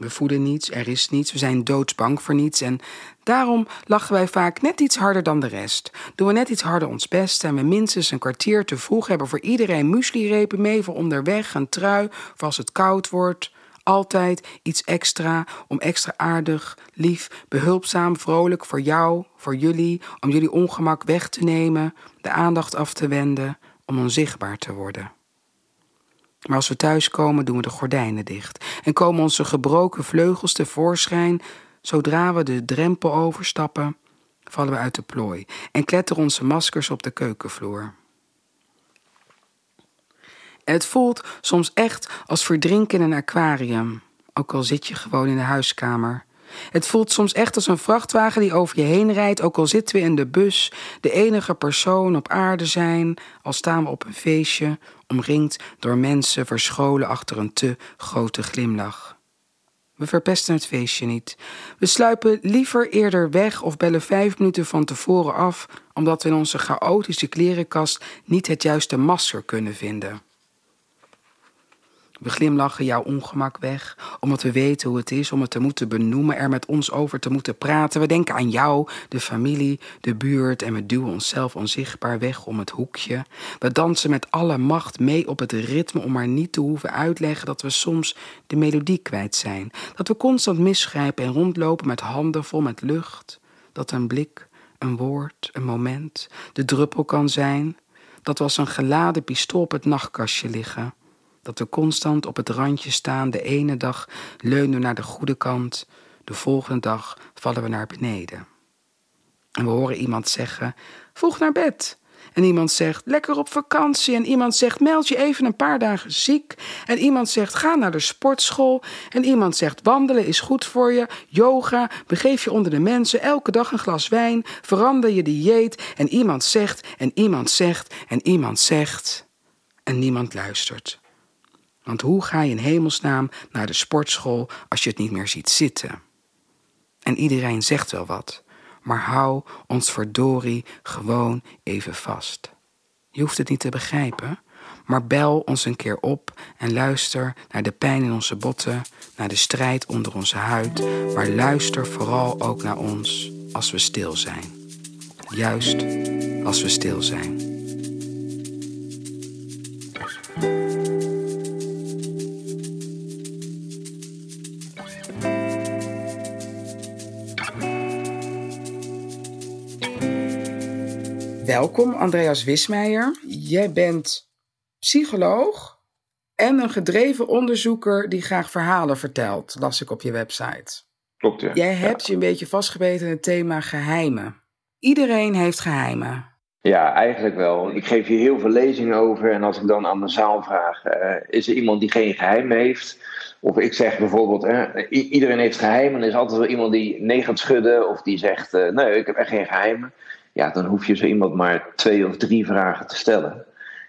We voeden niets, er is niets, we zijn doodsbang voor niets en daarom lachen wij vaak net iets harder dan de rest. Doen we net iets harder ons best en we minstens een kwartier te vroeg hebben voor iedereen mueslirepen mee voor onderweg, een trui voor als het koud wordt. Altijd iets extra om extra aardig, lief, behulpzaam, vrolijk voor jou, voor jullie, om jullie ongemak weg te nemen, de aandacht af te wenden, om onzichtbaar te worden. Maar als we thuiskomen, doen we de gordijnen dicht en komen onze gebroken vleugels tevoorschijn. Zodra we de drempel overstappen, vallen we uit de plooi en kletteren onze maskers op de keukenvloer. En het voelt soms echt als verdrinken in een aquarium, ook al zit je gewoon in de huiskamer. Het voelt soms echt als een vrachtwagen die over je heen rijdt, ook al zitten we in de bus, de enige persoon op aarde zijn, al staan we op een feestje, omringd door mensen verscholen achter een te grote glimlach. We verpesten het feestje niet. We sluipen liever eerder weg of bellen vijf minuten van tevoren af, omdat we in onze chaotische klerenkast niet het juiste masker kunnen vinden. We glimlachen jouw ongemak weg, omdat we weten hoe het is om het te moeten benoemen, er met ons over te moeten praten. We denken aan jou, de familie, de buurt en we duwen onszelf onzichtbaar weg om het hoekje. We dansen met alle macht mee op het ritme om maar niet te hoeven uitleggen dat we soms de melodie kwijt zijn. Dat we constant misgrijpen en rondlopen met handen vol met lucht. Dat een blik, een woord, een moment de druppel kan zijn. Dat we als een geladen pistool op het nachtkastje liggen dat we constant op het randje staan. De ene dag leunen we naar de goede kant, de volgende dag vallen we naar beneden. En we horen iemand zeggen: vroeg naar bed. En iemand zegt: lekker op vakantie. En iemand zegt: meld je even een paar dagen ziek. En iemand zegt: ga naar de sportschool. En iemand zegt: wandelen is goed voor je. Yoga, begeef je onder de mensen. Elke dag een glas wijn. Verander je dieet. En iemand zegt: en iemand zegt en iemand zegt. En niemand luistert. Want hoe ga je in hemelsnaam naar de sportschool als je het niet meer ziet zitten? En iedereen zegt wel wat, maar hou ons verdorie gewoon even vast. Je hoeft het niet te begrijpen, maar bel ons een keer op en luister naar de pijn in onze botten, naar de strijd onder onze huid, maar luister vooral ook naar ons als we stil zijn. Juist als we stil zijn. Welkom, Andreas Wismeijer. Jij bent psycholoog en een gedreven onderzoeker die graag verhalen vertelt, las ik op je website. Klopt, ja. Jij hebt je een beetje vastgebeten in het thema geheimen. Iedereen heeft geheimen. Ja, eigenlijk wel. Ik geef hier heel veel lezingen over. En als ik dan aan de zaal vraag: uh, is er iemand die geen geheim heeft? Of ik zeg bijvoorbeeld: uh, iedereen heeft geheimen. Er is altijd wel iemand die nee gaat schudden. Of die zegt: uh, nee, ik heb echt geen geheimen. Ja, dan hoef je zo iemand maar twee of drie vragen te stellen.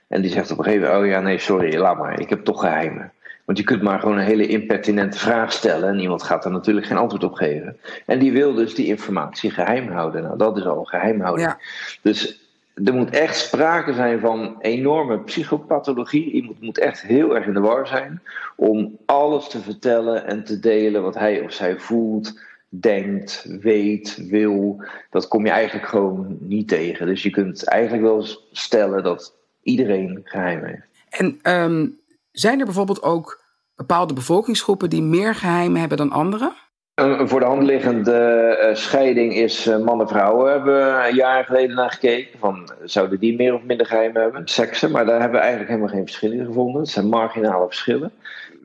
En die zegt op een gegeven moment: Oh ja, nee, sorry, laat maar, ik heb toch geheimen. Want je kunt maar gewoon een hele impertinente vraag stellen en iemand gaat er natuurlijk geen antwoord op geven. En die wil dus die informatie geheim houden. Nou, dat is al geheimhouding. Ja. Dus er moet echt sprake zijn van enorme psychopathologie. Iemand moet echt heel erg in de war zijn om alles te vertellen en te delen wat hij of zij voelt, denkt, weet, wil. Dat kom je eigenlijk gewoon niet tegen. Dus je kunt eigenlijk wel stellen dat iedereen geheim heeft. En ehm, zijn er bijvoorbeeld ook bepaalde bevolkingsgroepen die meer geheimen hebben dan anderen? Een voor de hand liggende eh, scheiding is uh, mannen-vrouwen. Hebben we een jaar geleden naar gekeken. Van, zouden die meer of minder geheim hebben? Seksen, maar daar hebben we eigenlijk helemaal geen verschillen in gevonden. Het zijn marginale verschillen.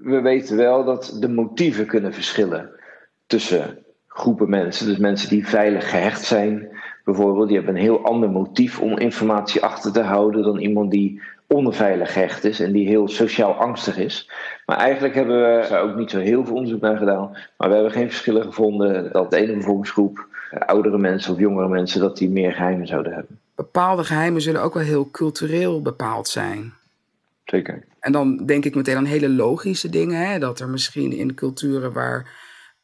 We weten wel dat de motieven kunnen verschillen tussen groepen mensen. Dus mensen die veilig gehecht zijn, bijvoorbeeld, die hebben een heel ander motief om informatie achter te houden dan iemand die onveilig gehecht is en die heel sociaal angstig is. Maar eigenlijk hebben we daar ook niet zo heel veel onderzoek naar gedaan. Maar we hebben geen verschillen gevonden dat de ene bevolkingsgroep, eh, oudere mensen of jongere mensen, dat die meer geheimen zouden hebben. Bepaalde geheimen zullen ook wel heel cultureel bepaald zijn. Zeker. En dan denk ik meteen aan hele logische dingen. Hè? Dat er misschien in culturen waar,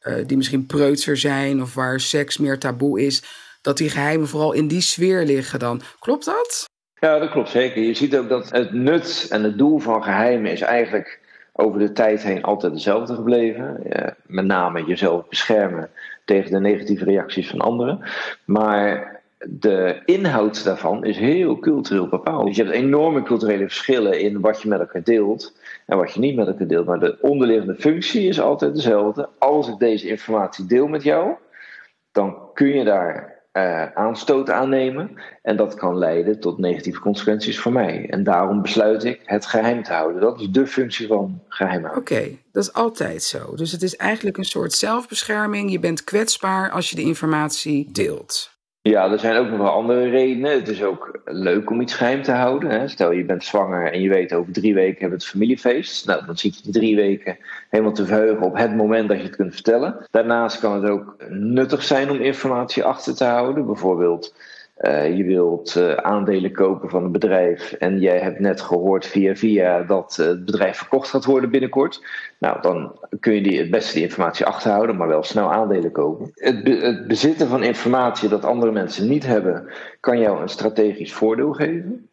eh, die misschien preutser zijn of waar seks meer taboe is, dat die geheimen vooral in die sfeer liggen dan. Klopt dat? Ja, dat klopt zeker. Je ziet ook dat het nut en het doel van geheimen is eigenlijk over de tijd heen altijd hetzelfde gebleven. Met name jezelf beschermen tegen de negatieve reacties van anderen. Maar de inhoud daarvan is heel cultureel bepaald. Dus je hebt enorme culturele verschillen in wat je met elkaar deelt en wat je niet met elkaar deelt. Maar de onderliggende functie is altijd dezelfde. Als ik deze informatie deel met jou, dan kun je daar uh, aanstoot aannemen. En dat kan leiden tot negatieve consequenties voor mij. En daarom besluit ik het geheim te houden. Dat is de functie van geheimhouden. Oké, dat is altijd zo. Dus het is eigenlijk een soort zelfbescherming. Je bent kwetsbaar als je de informatie deelt. Ja, er zijn ook nog wel andere redenen. Het is ook leuk om iets geheim te houden. Hè. Stel je bent zwanger en je weet over drie weken hebben we het familiefeest. Nou, dan zit je die drie weken helemaal te verheugen op het moment dat je het kunt vertellen. Daarnaast kan het ook nuttig zijn om informatie achter te houden. Bijvoorbeeld uh, je wilt uh, aandelen kopen van een bedrijf en jij hebt net gehoord via via dat uh, het bedrijf verkocht gaat worden binnenkort. Nou, dan kun je die, het beste die informatie achterhouden, maar wel snel aandelen kopen. Het, be het bezitten van informatie dat andere mensen niet hebben, kan jou een strategisch voordeel geven.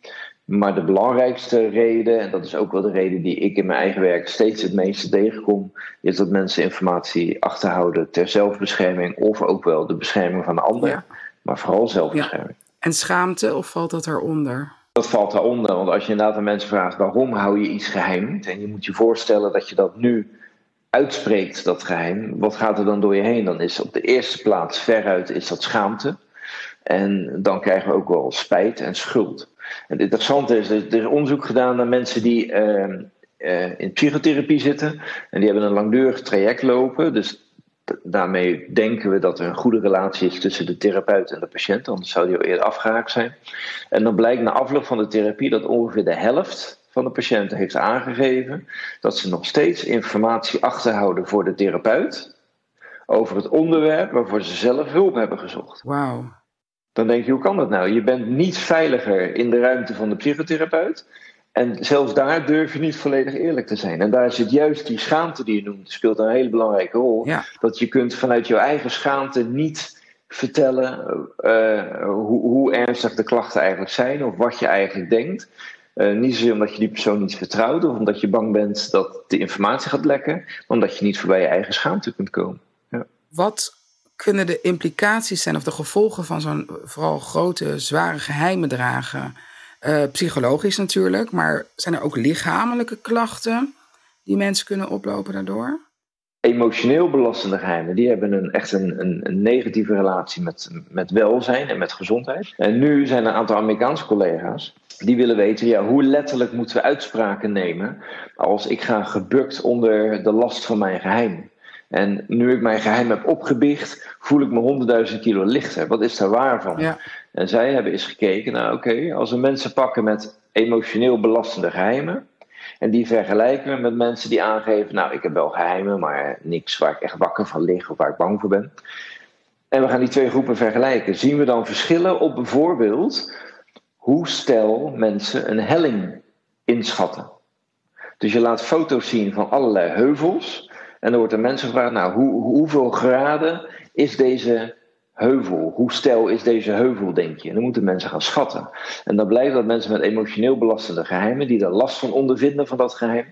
Maar de belangrijkste reden, en dat is ook wel de reden die ik in mijn eigen werk steeds het meeste tegenkom, is dat mensen informatie achterhouden ter zelfbescherming of ook wel de bescherming van de ander. Maar vooral zelfbescherming. Ja. En schaamte, of valt dat eronder? Dat valt daaronder, want als je inderdaad aan mensen vraagt waarom hou je iets geheim, en je moet je voorstellen dat je dat nu uitspreekt, dat geheim, wat gaat er dan door je heen? Dan is op de eerste plaats veruit is dat schaamte. En dan krijgen we ook wel spijt en schuld. En het interessante is, er is onderzoek gedaan naar mensen die uh, uh, in psychotherapie zitten. En die hebben een langdurig traject lopen. Dus daarmee denken we dat er een goede relatie is tussen de therapeut en de patiënt, anders zou die al eerder afgehaakt zijn. En dan blijkt na afloop van de therapie dat ongeveer de helft van de patiënten heeft aangegeven dat ze nog steeds informatie achterhouden voor de therapeut over het onderwerp waarvoor ze zelf hulp hebben gezocht. Wauw. Dan denk je, hoe kan dat nou? Je bent niet veiliger in de ruimte van de psychotherapeut. En zelfs daar durf je niet volledig eerlijk te zijn. En daar zit juist die schaamte die je noemt, speelt een hele belangrijke rol. Ja. Dat je kunt vanuit je eigen schaamte niet vertellen uh, hoe, hoe, ernstig de klachten eigenlijk zijn of wat je eigenlijk denkt. Uh, niet zozeer omdat je die persoon niet vertrouwt of omdat je bang bent dat de informatie gaat lekken, maar omdat je niet voorbij je eigen schaamte kunt komen. Ja. Wat kunnen de implicaties zijn of de gevolgen van zo'n vooral grote, zware geheimen dragen? Uh, psychologisch natuurlijk, maar zijn er ook lichamelijke klachten die mensen kunnen oplopen daardoor? Emotioneel belastende geheimen, die hebben een, echt een, een, een, negatieve relatie met, met welzijn en met gezondheid. En nu zijn er een aantal Amerikaanse collega's die willen weten, ja, hoe letterlijk moeten we uitspraken nemen als ik ga gebukt onder de last van mijn geheim. En nu ik mijn geheim heb opgebiecht, voel ik me honderdduizend kilo lichter. Wat is daar waar van? Ja. En zij hebben eens gekeken, nou oké, als we mensen pakken met emotioneel belastende geheimen. En die vergelijken we met mensen die aangeven, nou ik heb wel geheimen, maar niks waar ik echt wakker van lig of waar ik bang voor ben. En we gaan die twee groepen vergelijken. Zien we dan verschillen op bijvoorbeeld hoe stel mensen een helling inschatten? Dus je laat foto's zien van allerlei heuvels. En dan wordt er mensen gevraagd, nou, hoe, hoeveel graden is deze heuvel? Hoe stijl is deze heuvel, denk je? En dan moeten mensen gaan schatten. En dan blijkt dat mensen met emotioneel belastende geheimen, die er last van ondervinden van dat geheim,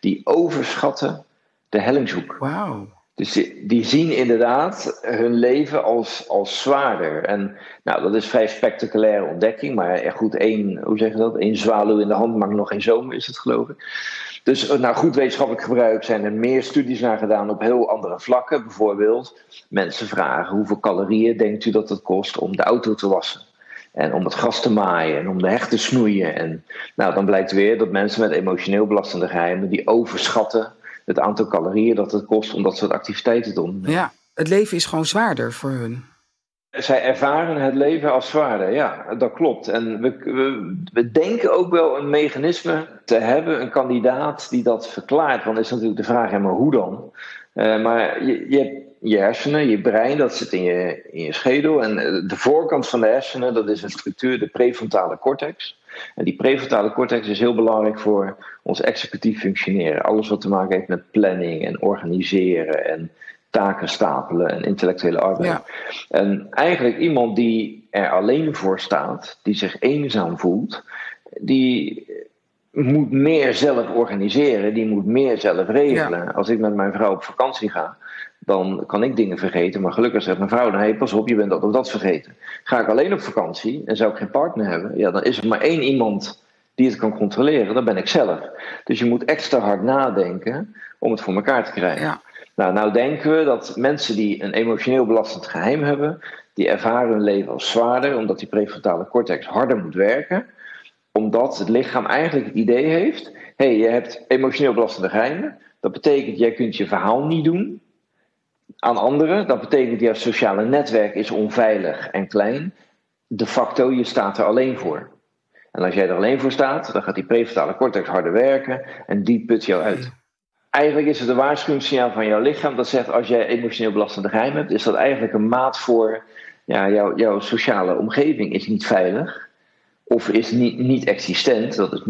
die overschatten de hellingshoek. Wauw. Dus die, zien inderdaad hun leven als, als zwaarder. En nou, dat is vrij spectaculaire ontdekking. Maar goed, één, hoe zeg je dat? Eén zwaluw in de hand maakt nog geen zomer, is het geloof ik. Dus nou, goed wetenschappelijk gebruik zijn er meer studies naar gedaan op heel andere vlakken. Bijvoorbeeld mensen vragen hoeveel calorieën denkt u dat het kost om de auto te wassen. En om het gras te maaien en om de hecht te snoeien. En nou, dan blijkt weer dat mensen met emotioneel belastende geheimen... die overschatten het aantal calorieën dat het kost om dat soort activiteiten te doen. Ja, het leven is gewoon zwaarder voor hun. Zij ervaren het leven als zwaarder, ja, dat klopt. En we, we, we, denken ook wel een mechanisme te hebben, een kandidaat die dat verklaart. Want is natuurlijk de vraag, maar hoe dan? Uh, maar je, je hebt je hersenen, je brein, dat zit in je, in je schedel. En eh, de voorkant van de hersenen, dat is een structuur, de prefrontale cortex. En die prefrontale cortex is heel belangrijk voor ons executief functioneren. Alles wat te maken heeft met planning en organiseren en taken stapelen en intellectuele arbeid. Ja. En eigenlijk iemand die er alleen voor staat, die zich eenzaam voelt, die moet meer zelf organiseren, die moet meer zelf regelen. Als ik met mijn vrouw op vakantie ga, dan kan ik dingen vergeten. Maar gelukkig zegt mijn vrouw, nee, pas op, je bent dat of dat vergeten. Ga ik alleen op vakantie en zou ik geen partner hebben, ja, dan is er maar één iemand die het kan controleren, dat ben ik zelf. Dus je moet extra hard nadenken om het voor elkaar te krijgen. Ja. Nou, nou denken we dat mensen die een emotioneel belastend geheim hebben, die ervaren hun leven als zwaarder, omdat die prefrontale cortex harder moet werken, omdat het lichaam eigenlijk het idee heeft: hé, hey, je hebt emotioneel belastende geheimen. Dat betekent, jij kunt je verhaal niet doen aan anderen. Dat betekent, jouw sociale netwerk is onveilig en klein. De facto, je staat er alleen voor. En als jij er alleen voor staat, dan gaat die prefrontale cortex harder werken en die put jou uit. Eigenlijk is het een waarschuwingssignaal van jouw lichaam dat zegt: als jij emotioneel belastende geheim hebt, is dat eigenlijk een maat voor ja, jouw, jouw sociale omgeving is niet veilig of is niet, niet existent. Dat is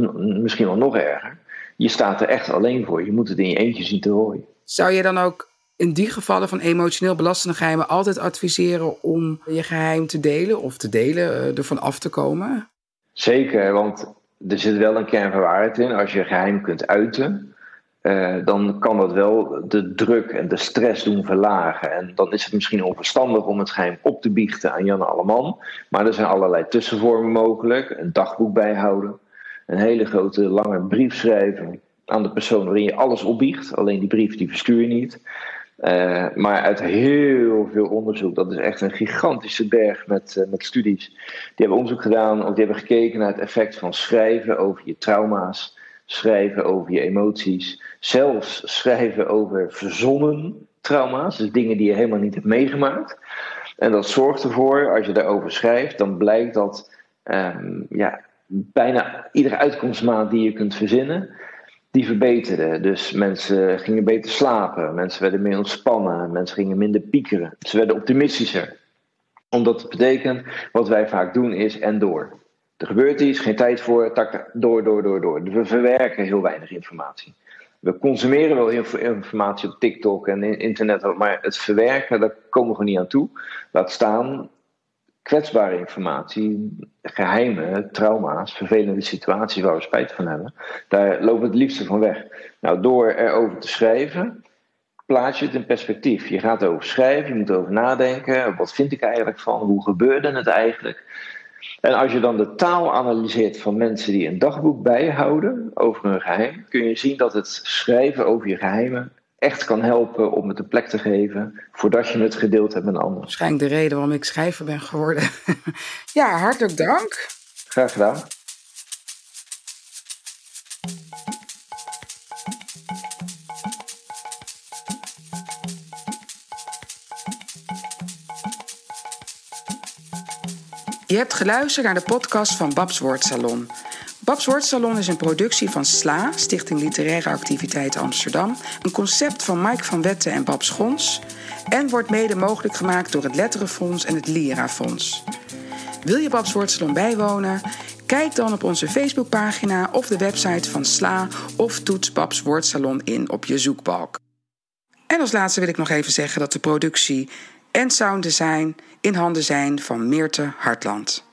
misschien wel nog erger. Je staat er echt alleen voor. Je moet het in je eentje zien te rooien. Zou je dan ook in die gevallen van emotioneel belastende geheimen altijd adviseren om je geheim te delen of te delen, uh, ervan af te komen? Zeker, want er zit wel een kern van waarheid in. Als je geheim kunt uiten, uh, dan kan dat wel de druk en de stress doen verlagen. En dan is het misschien onverstandig om het geheim op te biechten aan Jan Alleman. Maar er zijn allerlei tussenvormen mogelijk. Een dagboek bijhouden, een hele grote lange brief schrijven aan de persoon waarin je alles opbiecht. Alleen die brief die verstuur je niet. Uh, maar uit heel veel onderzoek, dat is echt een gigantische berg met, uh, met studies. Die hebben onderzoek gedaan, of die hebben gekeken naar het effect van schrijven over je trauma's, schrijven over je emoties, zelfs schrijven over verzonnen trauma's, dus dingen die je helemaal niet hebt meegemaakt. En dat zorgt ervoor, als je daarover schrijft, dan blijkt dat um, ja, bijna iedere uitkomstmaat die je kunt verzinnen, die verbeterde. Dus mensen gingen beter slapen, mensen werden meer ontspannen, mensen gingen minder piekeren, ze werden optimistischer. Omdat het betekent, wat wij vaak doen is en door. Er gebeurt iets, geen tijd voor, tak, door, door, door, door. We verwerken heel weinig informatie. We consumeren wel informatie op TikTok en internet, maar het verwerken, daar komen we niet aan toe. Laat staan kwetsbare informatie, geheime trauma's, vervelende situaties waar we spijt van hebben, daar lopen het liefste van weg. Nou, door erover te schrijven, plaats je het in perspectief. Je gaat erover schrijven, je moet erover nadenken. Wat vind ik eigenlijk van? Hoe gebeurde het eigenlijk? En als je dan de taal analyseert van mensen die een dagboek bijhouden over hun geheim, kun je zien dat het schrijven over je geheimen echt kan helpen om het een plek te geven voordat je het gedeeld hebt met een ander. Waarschijnlijk de reden waarom ik schrijver ben geworden. [LAUGHS] ja, hartelijk dank. Graag gedaan. Je hebt geluisterd naar de podcast van Babs Woordsalon. Babs Woordsalon is een productie van SLA, Stichting Literaire Activiteit Amsterdam. Een concept van Mike van Wetten en Babs Gons. en wordt mede mogelijk gemaakt door het Letterenfonds en het Lira-fonds. Wil je Babs Woordsalon bijwonen? Kijk dan op onze Facebookpagina of de website van SLA of toets Babs Woordsalon in op je zoekbalk. En als laatste wil ik nog even zeggen dat de productie en sounddesign in handen zijn van Meerte Hartland.